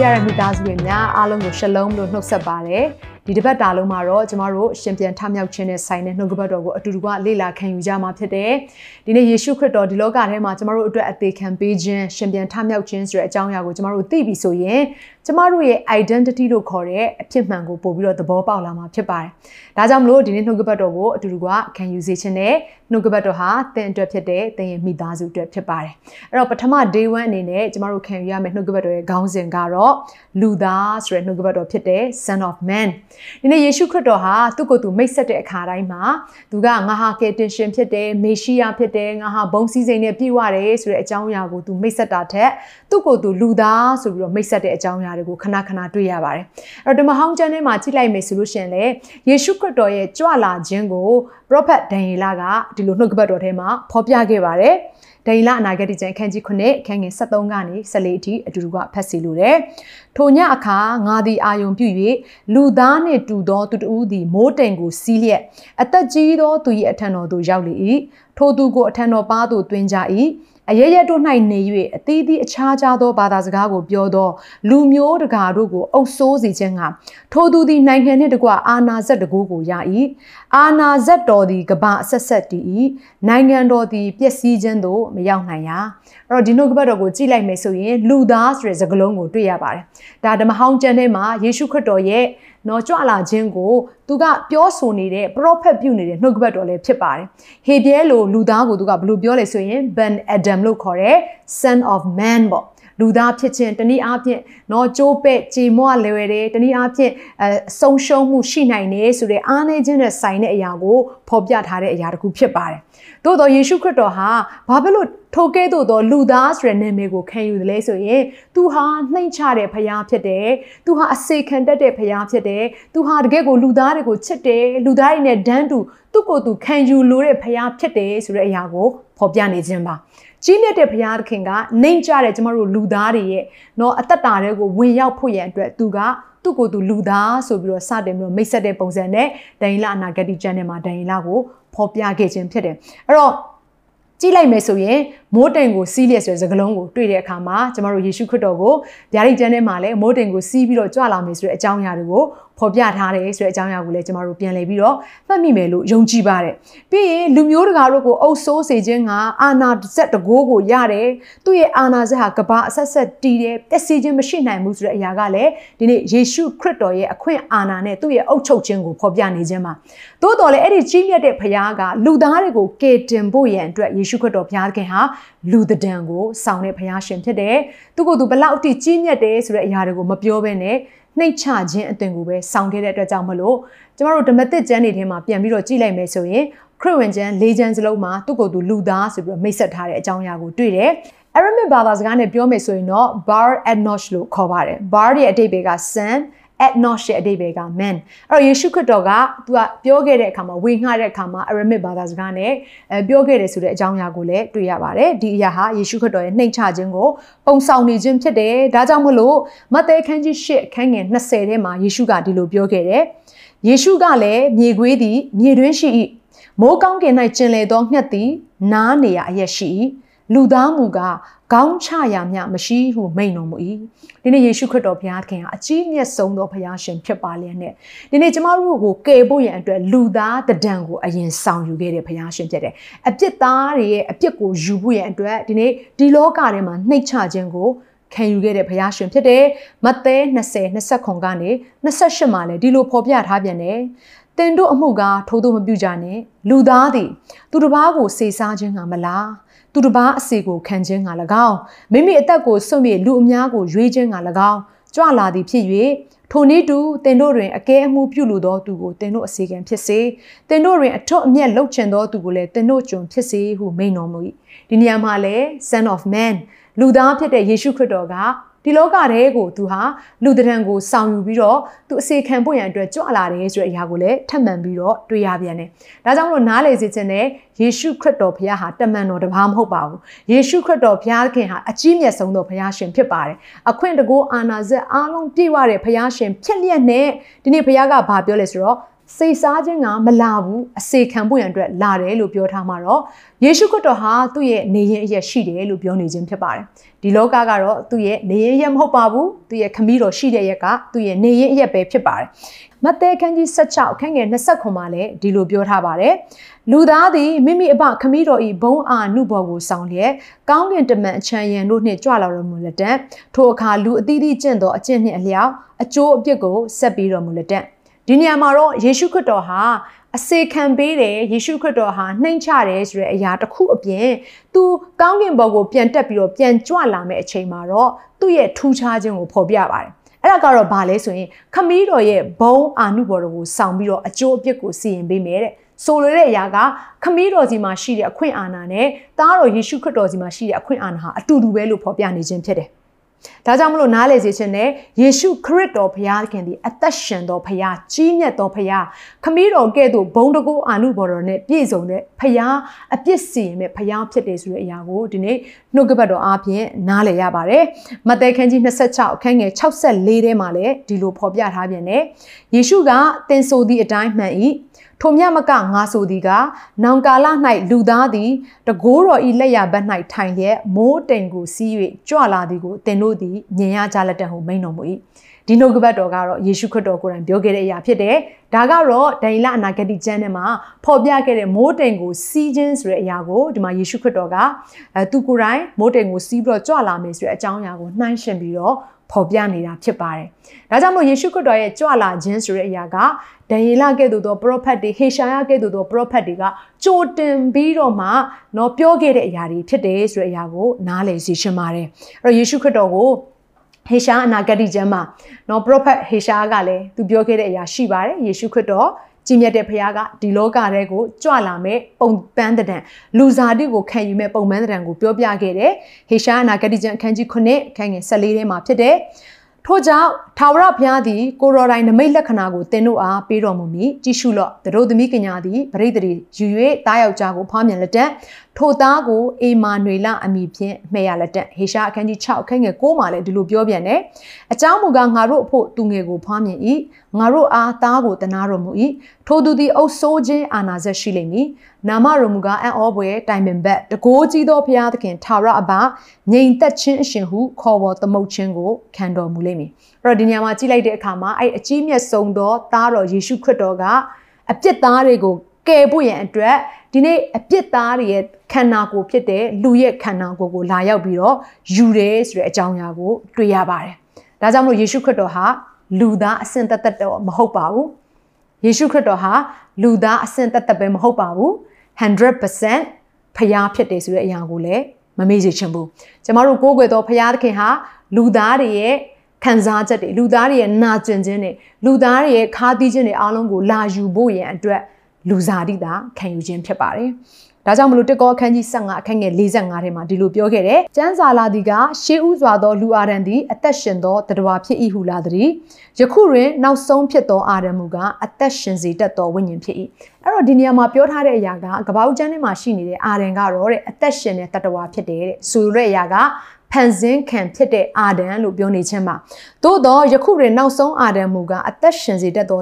ဖရရမိသားစုတွေများအားလုံးကိုရှလုံးလို့နှုတ်ဆက်ပါတယ်ဒီတစ်ပတ်တာလုံးမှာတော့ကျမတို့ရှင်ပြန်ထမြောက်ခြင်းနဲ့ဆိုင်တဲ့နှုတ်ကပတ်တော်ကိုအတူတူကလေ့လာခံယူကြမှာဖြစ်တယ်ဒီနေ့ယေရှုခရစ်တော်ဒီလောကထဲမှာကျမတို့အတွက်အသေးခံပေးခြင်းရှင်ပြန်ထမြောက်ခြင်းဆိုတဲ့အကြောင်းအရာကိုကျမတို့သိပြီဆိုရင် ကျမတို့ရဲ့ identity လို့ခေါ်တဲ့အဖြစ်မှန်ကိုပို့ပြီးတော့သဘောပေါက်လာမှာဖြစ်ပါတယ်ဒါကြောင့်မလို့ဒီနေ့နှုတ်ကပတ်တော်ကိုအတူတူကခံယူစေခြင်းနဲ့နှုတ်ကပတ်တော်ဟာသင်အတွက်ဖြစ်တဲ့သင်ရဲ့မိသားစုအတွက်ဖြစ်ပါတယ်အဲ့တော့ပထမ day 1အနေနဲ့ကျမတို့ခံယူရမယ့်နှုတ်ကပတ်တော်ရဲ့ခေါင်းစဉ်ကတော့လူသားဆိုတဲ့နှုတ်ကပတ်တော်ဖြစ်တဲ့ son of man ဒီနေ့ယေရှုခရစ်တော်ဟာသူ့ကိုယ်သူမိတ်ဆက်တဲ့အခါတိုင်းမှာသူကငါဟာကယ်တင်ရှင်ဖြစ်တယ်မေရှိယဖြစ်တယ်ငါဟာဘုံစည်းစိမ်နဲ့ပြည့်ဝတယ်ဆိုတဲ့အကြောင်းအရာကိုသူမိတ်ဆက်တာထက်သူ့ကိုယ်သူလူသားဆိုပြီးတော့မိတ်ဆက်တဲ့အကြောင်းအရာတွေကိုခဏခဏတွေ့ရပါတယ်အဲ့တော့ဒီမဟောင်းကျမ်းထဲမှာကြည့်လိုက်မယ်ဆိုလို့ရှိရင်လေယေရှုခရစ်တော်ရဲ့ကြွလာခြင်းကို prophet ဒန်ယေလကဒီလိုနှုတ်ကပတ်တော်ထဲမှာဖော်ပြခဲ့ပါတယ်ဒိန်လအနာဂတ်ကျမ်းခန်းကြီး9ခန်းငယ်73ကနေ14အထိအတူတူကဖတ်စီလိုတယ်။ထိုညအခါငါသည်အာယုံပြု၍လူသားနှင့်တူသောသူတဦးသည်မိုးတိမ်ကိုစီးလျက်အသက်ကြီးသောသူ၏အထံတော်သို့ရောက်လေ၏။ထိုသူကိုအထံတော်ပါသို့တွင်ကြ၏။ အရရတို့၌နေ၍အသီးသီးအခြားခြားသောဘာသာစကားကိုပြောသောလူမျိုးတကာတို့ကိုအုပ်ဆိုးစေခြင်းကထိုသူသည်နိုင်ငံနှင့်တကွအာနာဇက်တကူကိုရ၏အာနာဇက်တော်သည်ကဘာအဆက်ဆက်တည်၏နိုင်ငံတော်သည်ပျက်စီးခြင်းသို့မရောက်နိုင်ရအဲ့တော့ဒီနှုတ်ကပတ်တော်ကိုကြည့်လိုက်မယ်ဆိုရင်လူသားဆိုတဲ့စကားလုံးကိုတွေ့ရပါတယ်ဒါဓမ္မဟောင်းကျမ်းထဲမှာယေရှုခရစ်တော်ရဲ့နော်ကြွလာခြင်းကိုသူကပြောဆိုနေတဲ့ prophet ပြုနေတဲ့နှုတ်ကပတ်တော်လည်းဖြစ်ပါတယ်ဟေပြဲလိုလူသားကိုသူကဘယ်လိုပြောလဲဆိုရင် Ben Adam လို့ခေါ်တဲ့ son of man ပေါ့ လူသားဖြစ်ခြင်းတနည်းအားဖြင့်နော်ကြိုးပဲ့ကြေမွလွယ်တယ်တနည်းအားဖြင့်အဆုံးရှုံးမှုရှိနိုင်တယ်ဆိုတဲ့အားနည်းခြင်းနဲ့ဆိုင်တဲ့အရာကိုဖော်ပြထားတဲ့အရာတစ်ခုဖြစ်ပါတယ်။သို့တော့ယေရှုခရစ်တော်ဟာဘာဖြစ်လို့ထိုကဲ့သို့သောလူသားဆိုတဲ့နာမည်ကိုခံယူတယ်လဲဆိုရင်သူဟာနှိမ့်ချတဲ့ဖရာဖြစ်တယ်။သူဟာအစေခံတတ်တဲ့ဖရာဖြစ်တယ်။သူဟာတကယ့်ကိုလူသားတွေကိုချစ်တယ်။လူသားတွေနဲ့ဒန်းတူသူ့ကိုယ်သူခံယူလို့တဲ့ဖရာဖြစ်တယ်ဆိုတဲ့အရာကိုဖော်ပြနေခြင်းပါ။ ကြီးမြတ်တဲ့ဘုရားသခင်ကနှိမ်ကြတဲ့ကျမတို့လူသားတွေရဲ့เนาะအသက်တာတွေကိုဝင်ရောက်ဖို့ရန်အတွက်သူကသူ့ကိုယ်သူလူသားဆိုပြီးတော့စတင်ပြီးတော့မိတ်ဆက်တဲ့ပုံစံနဲ့ဒိန်လာအနာဂတိကျမ်းထဲမှာဒိန်လာကိုဖော်ပြခဲ့ခြင်းဖြစ်တယ်အဲ့တော့ကြည့်လိုက်မယ်ဆိုရင်မိုးတိမ်ကိုစီးလျက်ဆိုတဲ့စကားလုံးကိုတွေ့တဲ့အခါမှာကျမတို့ယေရှုခရစ်တော်ကိုဗျာဒိတ်ကျမ်းထဲမှာလည်းမိုးတိမ်ကိုစီးပြီးတော့ကြွလာမယ်ဆိုတဲ့အကြောင်းအရာတွေကို ဖော်ပြထားတယ်ဆိုတဲ့အကြောင်းအရာကိုလည်းကျမတို့ပြန်လည်ပြီးတော့မှတ်မိမယ်လို့ယုံကြည်ပါတယ်။ပြီးရင်လူမျိုးတကာတို့ကိုအုပ်ဆိုးစေခြင်းကအာနာဇက်တကိုးကိုရတယ်။သူ့ရဲ့အာနာဇက်ဟာကဘာအဆက်ဆက်တီးတယ်ပျက်စီးခြင်းမရှိနိုင်ဘူးဆိုတဲ့အရာကလည်းဒီနေ့ယေရှုခရစ်တော်ရဲ့အခွင့်အာဏာနဲ့သူ့ရဲ့အုပ်ချုပ်ခြင်းကိုဖော်ပြနေခြင်းပါ။သို့တော်လည်းအဲ့ဒီကြီးမြတ်တဲ့ဖခင်ကလူသားတွေကိုကယ်တင်ဖို့ရန်အတွက်ယေရှုခရစ်တော်ဘုရားခင်ဟာလူတဒံကိုဆောင်တဲ့ဘုရားရှင်ဖြစ်တယ်။သူ့ကိုယ်သူဘလောက်အထိကြီးမြတ်တယ်ဆိုတဲ့အရာတွေကိုမပြောဘဲနဲ့ နှိတ်ချခြင်းအသွင်ကိုပဲဆောင်ခဲ့တဲ့အတွက်ကြောင့်မလို့ကျမတို့ဓမ္မသစ်ကျမ်းတွေထဲမှာပြန်ပြီးတော့ကြည့်လိုက်မယ်ဆိုရင်ခရစ်ဝင်ကျမ်း၄ကျမ်းစလုံးမှာသူ့ကိုယ်သူလူသားဆိုပြီးတော့မိတ်ဆက်ထားတဲ့အကြောင်းအရာကိုတွေ့တယ်။ Aramaic ဘာသာစကားနဲ့ပြောမယ်ဆိုရင်တော့ bar ethnos လို့ခေါ်ပါတယ်။ bar ရဲ့အဓိပ္ပာယ်က son ethnos ရဲ့အဓိပ္ပာယ်က man အဲ့တော့ယေရှုခရစ်တော်ကသူကပြောခဲ့တဲ့အခါမှာဝေငှတဲ့အခါမှာ Aramaic ဘာသာစကားနဲ့အဲပြောခဲ့တယ်ဆိုတဲ့အကြောင်းအရာကိုလည်းတွေ့ရပါတယ်ဒီအရာဟာယေရှုခရစ်တော်ရဲ့နှိမ်ချခြင်းကိုပုံဆောင်နေခြင်းဖြစ်တယ်ဒါကြောင့်မလို့မဿဲခန်းကြီး၈ခန်းငယ်20ထဲမှာယေရှုကဒီလိုပြောခဲ့တယ်ယေရှုကလည်းမြေခွေးသည်မြေတွင်းရှိ၏မိုးကောင်းကင်၌ကျင်လေသောငှက်သည်နားနေရအရက်ရှိ၏ လူသားမူကခေါင်းချရာမျှမရှိဟုမိန်တော်မူ၏ဒီနေ့ယေရှုခရစ်တော်ဘုရားခင်ဟာအကြီးမြတ်ဆုံးသောဘုရားရှင်ဖြစ်ပါလျက်နဲ့ဒီနေ့ကျမတို့ကိုကယ်ဖို့ရန်အတွက်လူသားတဒံကိုအရင်ဆောင်ယူခဲ့တဲ့ဘုရားရှင်ဖြစ်တယ်အပြစ်သားတွေရဲ့အပြစ်ကိုယူဖို့ရန်အတွက်ဒီနေ့ဒီလောကထဲမှာနှိတ်ချခြင်းကိုခံယူခဲ့တဲ့ဘုရားရှင်ဖြစ်တယ်။မဿဲ20 20ခွန်ကနေ28မှာလည်းဒီလိုဖော်ပြထားပြန်တယ်။တင်တို့အမှုကထိုးသူမပြုကြနဲ့လူသားသည် သူတစ်ပါးကိုစေစားခြင်းကမလား သူတစ်ပါးအစီကိုခံခြင်းက၎င်းမိမိအသက်ကိုစွန့်ပြေလူအများကိုရွေးခြင်းက၎င်းကြွလာသည်ဖြစ်၍ထိုနည်းတူတင်တို့တွင်အကဲအမှုပြုလိုသောသူကိုတင်တို့အစီကံဖြစ်စေတင်တို့တွင်အထွတ်အမြတ်လှုပ်ချင်သောသူကိုလည်းတင်တို့ကျွန်ဖြစ်စေဟုမိန်တော်မူ၏ဒီနေရာမှာလည်း son of man လူသားဖြစ်တဲ့ယေရှုခရစ်တော်က ဒီလောကထဲကိုသူဟာလူတရံကိုဆောင်ယူပြီးတော့သူအစေခံဖို့ရန်အတွက်ကြွလာတယ်ဆိုတဲ့အရာကိုလည်းထပ်မံပြီးတော့တွေ့ရပြန်တယ်။ဒါကြောင့်မလို့နားလေစေခြင်းနဲ့ယေရှုခရစ်တော်ဘုရားဟာတမန်တော်တစ်ပါးမဟုတ်ပါဘူး။ယေရှုခရစ်တော်ဘုရားခင်ဟာအကြီးမြတ်ဆုံးသောဘုရားရှင်ဖြစ်ပါတယ်။အခွင့်တကောအာနာဇက်အားလုံးပြည့်ဝတဲ့ဘုရားရှင်ဖြစ်လျက်နဲ့ဒီနေ့ဘုရားကဘာပြောလဲဆိုတော့ စိတ်စားခြင်းကမလာဘူးအစေခံဖို့ရန်အတွက်လာတယ်လို့ပြောထားမှာတော့ယေရှုခရစ်တော်ဟာသူ့ရဲ့နေရင်အရက်ရှိတယ်လို့ပြောနေခြင်းဖြစ်ပါတယ်ဒီလောကကတော့သူ့ရဲ့နေရင်ရက်မဟုတ်ပါဘူးသူ့ရဲ့ခမည်းတော်ရှိတဲ့ရက်ကသူ့ရဲ့နေရင်အရက်ပဲဖြစ်ပါတယ်မဿဲခန်းကြီး16အခန်းငယ်20ခွန်မှာလည်းဒီလိုပြောထားပါတယ်လူသားသည်မိမိအပခမည်းတော်ဤဘုံအာနုဘော်ကိုဆောင်လျက်ကောင်းကင်တမန်အချမ်းရံတို့နှင့်ကြွလာတော်မူလက်တံထိုအခါလူအသီးသီးကျင့်သောအကျင့်နှင့်အလျောက်အကျိုးအပြစ်ကိုဆက်ပြီးတော်မူလက်တံ ဒီနေရာမှာတော့ယေရှုခရစ်တော်ဟာအစေခံပေးတယ်ယေရှုခရစ်တော်ဟာနှိမ့်ချတယ်ဆိုတဲ့အရာတစ်ခုအပြင်သူကောင်းကင်ဘုံကိုပြန်တက်ပြီးတော့ပြန်ကြွလာမယ့်အချိန်မှာတော့သူ့ရဲ့ထူးခြားခြင်းကိုဖော်ပြပါတယ်အဲ့ဒါကတော့ဘာလဲဆိုရင်ခမည်းတော်ရဲ့ဘုံအာနုဘော်တော်ကိုဆောင်ပြီးတော့အကျိုးအပြစ်ကိုစီရင်ပေးမယ်တဲ့ဆိုလိုတဲ့အရာကခမည်းတော်စီမှာရှိတဲ့အခွင့်အာဏာနဲ့သားတော်ယေရှုခရစ်တော်စီမှာရှိတဲ့အခွင့်အာဏာဟာအတူတူပဲလို့ဖော်ပြနေခြင်းဖြစ်တယ် ဒါကြောင့်မလို့နားလည်စေခြင်းနဲ့ယေရှုခရစ်တော်ဘုရားခင်ဒီအသက်ရှင်တော်ဘုရားကြီးမြတ်တော်ဘုရားခမည်းတော်ကဲ့သို့ဘုံတကူအာနုဘော်တော်နဲ့ပြည့်စုံတဲ့ဘုရားအပြစ်စီရင်မဲ့ဘုရားဖြစ်တယ်ဆိုတဲ့အရာကိုဒီနေ့နှုတ်ကပတ်တော်အားဖြင့်နားလည်ရပါတယ်မဿဲခန်းကြီး26အခန်းငယ်64ထဲမှာလည်းဒီလိုဖော်ပြထားပြန်တယ်ယေရှုကသင်ဆိုသည့်အတိုင်းမှန်၏ထိုမြမကငါဆိုသည်ကနောင်ကာလ၌လူသားသည်တကိုးတော်ဤလက်ရဘက်၌ထိုင်လျက်မိုးတိမ်ကိုစီး၍ကြွလာသည်ကိုသင်တို့သည်မြင်ရကြလက်တံဟုမိန်တော်မူ၏ ဒီနှုတ်ကပတ်တော်ကတော့ယေရှုခရစ်တော်ကိုယ်တိုင်ပြောခဲ့တဲ့အရာဖြစ်တယ်။ဒါကတော့ဒိန်လအနာဂတိကျမ်းထဲမှာဖော်ပြခဲ့တဲ့မိုးတိမ်ကိုစီးခြင်းဆိုတဲ့အရာကိုဒီမှာယေရှုခရစ်တော်ကအဲသူကိုယ်တိုင်မိုးတိမ်ကိုစီးပြီးတော့ကြွလာမယ်ဆိုတဲ့အကြောင်းအရာကိုနှိုင်းရှင်ပြီးတော့ဖော်ပြနေတာဖြစ်ပါတယ်။ဒါကြောင့်မို့ယေရှုခရစ်တော်ရဲ့ကြွလာခြင်းဆိုတဲ့အရာကဒန်ယေလကဲ့သို့သော prophet တွေဟေရှာယကဲ့သို့သော prophet တွေကကြိုတင်ပြီးတော့မှတော့ပြောခဲ့တဲ့အရာတွေဖြစ်တယ်ဆိုတဲ့အရာကိုနားလည်စီရှင်ပါတယ်။အဲ့တော့ယေရှုခရစ်တော်ကို ဟေရှာအနာဂတိကျမ်းမှာနော် prophet ဟေရှာကလည်းသူပြောခဲ့တဲ့အရာရှိပါတယ်ယေရှုခရစ်တော်ကြီးမြတ်တဲ့ဖခင်ကဒီလောကထဲကိုကြွလာမဲ့ပုံပန်းတဲ့လူစားတိကိုခံယူမဲ့ပုံပန်းတဲ့ကိုပြောပြခဲ့တယ်ဟေရှာအနာဂတိကျမ်းအခန်းကြီး9အခန်းငယ်14ထဲမှာဖြစ်တယ်ထို့ကြောင့်ထာဝရဘုရားသည်ကိုရော်တိုင်းနမိတ်လက္ခဏာကိုသင်တို့အားပေးတော်မူမည်ကြည့်ရှုလော့သူတို့သမီးကညာသည်ပရိသေတွေယူ၍တားယောက်ျားကိုဖွားမြင်လက်တံ ထိုသားကိုအေမာနွေလအမိဖြင့်မှဲ့ရလက်တံဟေရှာအခန်းကြီး6အခန်းငယ်9မှာလည်းဒီလိုပြောပြန်တယ်အကြောင်းမူကားငါတို့အဖို့သူငယ်ကိုဖွားမြင်၏ငါတို့အားသားကိုတနာတော်မူ၏ထိုသူသည်အုပ်ဆိုးခြင်းအာနာဇက်ရှိလိမ့်မည်နာမတော်မူကားအံ့ဩဖွယ်တိုင်ပင်ဘက်တကိုးကြီးသောဘုရားသခင်ထာဝရအဘငြိမ်သက်ခြင်းအရှင်ဟုခေါ်ပေါ်သမုတ်ခြင်းကိုခံတော်မူလိမ့်မည်အဲ့တော့ဒီညမှာကြည့်လိုက်တဲ့အခါမှာအဲ့အကြီးမြတ်ဆုံးသောသားတော်ယေရှုခရစ်တော်ကအပြစ်သားတွေကို ကယ်ဖို့ရန်အတွက်ဒီနေ့အပြစ်သားတွေရဲ့ခန္ဓာကိုယ်ဖြစ်တဲ့လူရဲ့ခန္ဓာကိုယ်ကိုလာရောက်ပြီးတော့ယူတယ်ဆိုတဲ့အကြောင်းအရာကိုတွေ့ရပါတယ်။ဒါကြောင့်မို့ယေရှုခရစ်တော်ဟာလူသားအစင်သက်သက်တော့မဟုတ်ပါဘူး။ယေရှုခရစ်တော်ဟာလူသားအစင်သက်သက်ပဲမဟုတ်ပါဘူး။100%ဖျားဖြစ်တယ်ဆိုတဲ့အရာကိုလည်းမမေ့စေချင်ဘူး။ကျမတို့ကိုးကွယ်သောဖျားသခင်ဟာလူသားတွေရဲ့ခံစားချက်တွေလူသားတွေရဲ့နာကျင်ခြင်းတွေလူသားတွေရဲ့ခါးသီးခြင်းတွေအားလုံးကိုလာယူဖို့ရန်အတွက် လူစားတိတာခံယူခြင်းဖြစ်ပါတယ်။ဒါကြောင့်မလို့တက်ကောအခန်းကြီး15အခန်းငယ်45ထဲမှာဒီလိုပြောခဲ့တယ်။ကျမ်းစာလာသည်ကရှေးဥစွာသောလူအာရန်သည်အသက်ရှင်သောတတဝါဖြစ်၏ဟုလာသည်။ယခုတွင်နောက်ဆုံးဖြစ်သောအာရန်မူကအသက်ရှင်စေတတ်သောဝိညာဉ်ဖြစ်၏။အဲ့တော့ဒီနေရာမှာပြောထားတဲ့အရာကကပ္ပဦးကျမ်းထဲမှာရှိနေတဲ့အာရန်ကတော့တဲ့အသက်ရှင်တဲ့တတဝါဖြစ်တယ်တဲ့။ဆိုလိုတဲ့အရာကဖန်ဆင်းခံဖြစ်တဲ့အာဒံလို့ပြောနေခြင်းပါသို့တော့ယခုတွင်နောက်ဆုံးအာဒံမူကအသက်ရှင်စေတတ်သော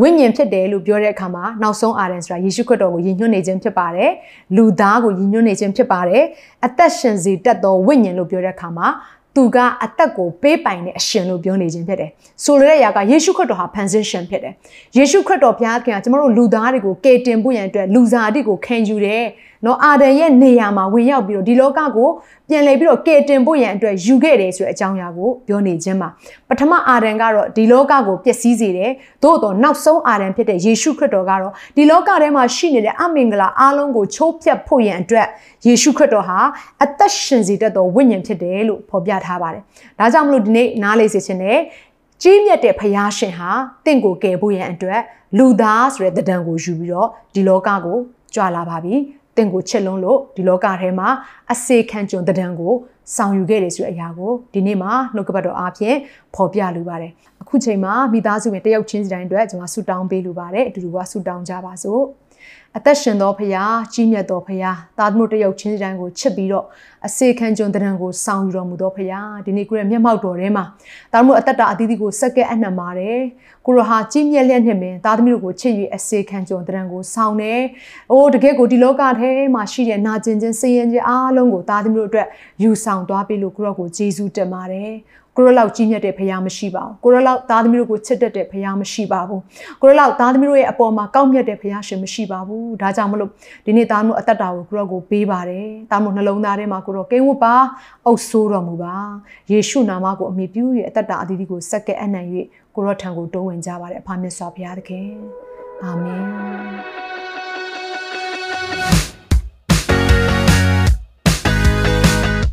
ဝိညာဉ်ဖြစ်တယ်လို့ပြောတဲ့အခါမှာနောက်ဆုံးအာရန်ဆိုတာယေရှုခရစ်တော်ကိုယဉ်ညွတ်နေခြင်းဖြစ်ပါတယ်လူသားကိုယဉ်ညွတ်နေခြင်းဖြစ်ပါတယ်အသက်ရှင်စေတတ်သောဝိညာဉ်လို့ပြောတဲ့အခါမှာသူကအသက်ကိုပေးပိုင်တဲ့အရှင်လို့ပြောနေခြင်းဖြစ်တယ်။ဆိုလိုတဲ့အရာကယေရှုခရစ်တော်ဟာဖန်ဆင်းရှင်ဖြစ်တယ်။ယေရှုခရစ်တော်ဘုရားခင်ကကျွန်တော်တို့လူသားတွေကိုကယ်တင်ဖို့ရန်အတွက်လူစားတိကိုခံယူတယ်။နော်အာဒံရဲ့နေရာမှာဝင်ရောက်ပြီးတော့ဒီလောကကိုပြန်လည်ပြီးတော့ကယ်တင်ဖို့ရန်အတွက်ယူခဲ့တယ်ဆိုတဲ့အကြောင်းအရာကိုပြောနေခြင်းပါပထမအာဒံကတော့ဒီလောကကိုပျက်စီးစေတယ်သို့တော့နောက်ဆုံးအာဒံဖြစ်တဲ့ယေရှုခရစ်တော်ကတော့ဒီလောကထဲမှာရှိနေတဲ့အမင်္ဂလာအားလုံးကိုချိုးဖျက်ဖို့ရန်အတွက်ယေရှုခရစ်တော်ဟာအသက်ရှင်စေတတ်သောဝိညာဉ်ဖြစ်တယ်လို့ဖော်ပြထားပါတယ်ဒါကြောင့်မလို့ဒီနေ့နားလေစေခြင်းနဲ့ကြီးမြတ်တဲ့ဖယားရှင်ဟာတင့်ကိုကယ်ဖို့ရန်အတွက်လူသားဆိုတဲ့တဒံကိုယူပြီးတော့ဒီလောကကိုကြွလာပါပြီ တင့်ကိုချစ်လုံးလို့ဒီလောကထဲမှာအစေခံကြုံတဲ့တံကိုဆောင်ယူခဲ့တယ်ဆိုတဲ့အရာကိုဒီနေ့မှာနှုတ်ကပတ်တော်အားဖြင့်ဖော်ပြလိုပါတယ်အခုချိန်မှာမိသားစုဝင်တယောက်ချင်းစီတိုင်းအတွက်ကျွန်တော်ဆူတောင်းပေးလိုပါတယ်အတူတူကဆူတောင်းကြပါစို့ အသက်ရှင်သောဖရာကြီးမြတ်သောဖရာသားသမီးတယောက်ချင်းစီတိုင်းကိုချစ်ပြီးတော့အစေခံကြုံတဲ့ံကိုဆောင်ယူတော်မူသောဖရာဒီနေ့ကိုရဲ့မျက်မှောက်တော်ထဲမှာသားသမီးအသက်တာအသီးသီးကိုစက္ကဲအနှံပါတယ်ကိုရဟာကြီးမြတ်လျက်နဲ့မင်းသားသမီးတို့ကိုချစ်၍အစေခံကြုံတဲ့ံကိုဆောင်တယ်။အိုးတကယ်ကိုဒီလောကထဲမှာရှိတဲ့နာကျင်ခြင်းစိတ်ရင်ခြင်းအားလုံးကိုသားသမီးတို့အတွက်ယူဆောင်သွားပြီလို့ကိုရောကိုယေရှုတင်ပါတယ်။ ကိုရလောက်ကြီးမြတ်တဲ့ဖခင်မရှိပါဘူးကိုရလောက်သားသမီးတို့ကိုချစ်တတ်တဲ့ဖခင်မရှိပါဘူးကိုရလောက်သားသမီးတို့ရဲ့အပေါ်မှာကောက်မြတ်တဲ့ဖခင်ရှင်မရှိပါဘူးဒါကြောင့်မလို့ဒီနေ့သားတို့အသက်တာကိုကိုရောကိုပေးပါတယ်သားတို့နှလုံးသားထဲမှာကိုရောကိန်းဝတ်ပါအုပ်ဆိုးတော်မူပါယေရှုနာမကိုအမိပြု၍အသက်တာအသီးသီးကိုစက္ကဲအနံ့၍ကိုရောထံကိုတိုးဝင်ကြပါတယ်အဖမြတ်စွာဘုရားသခင်အာမင်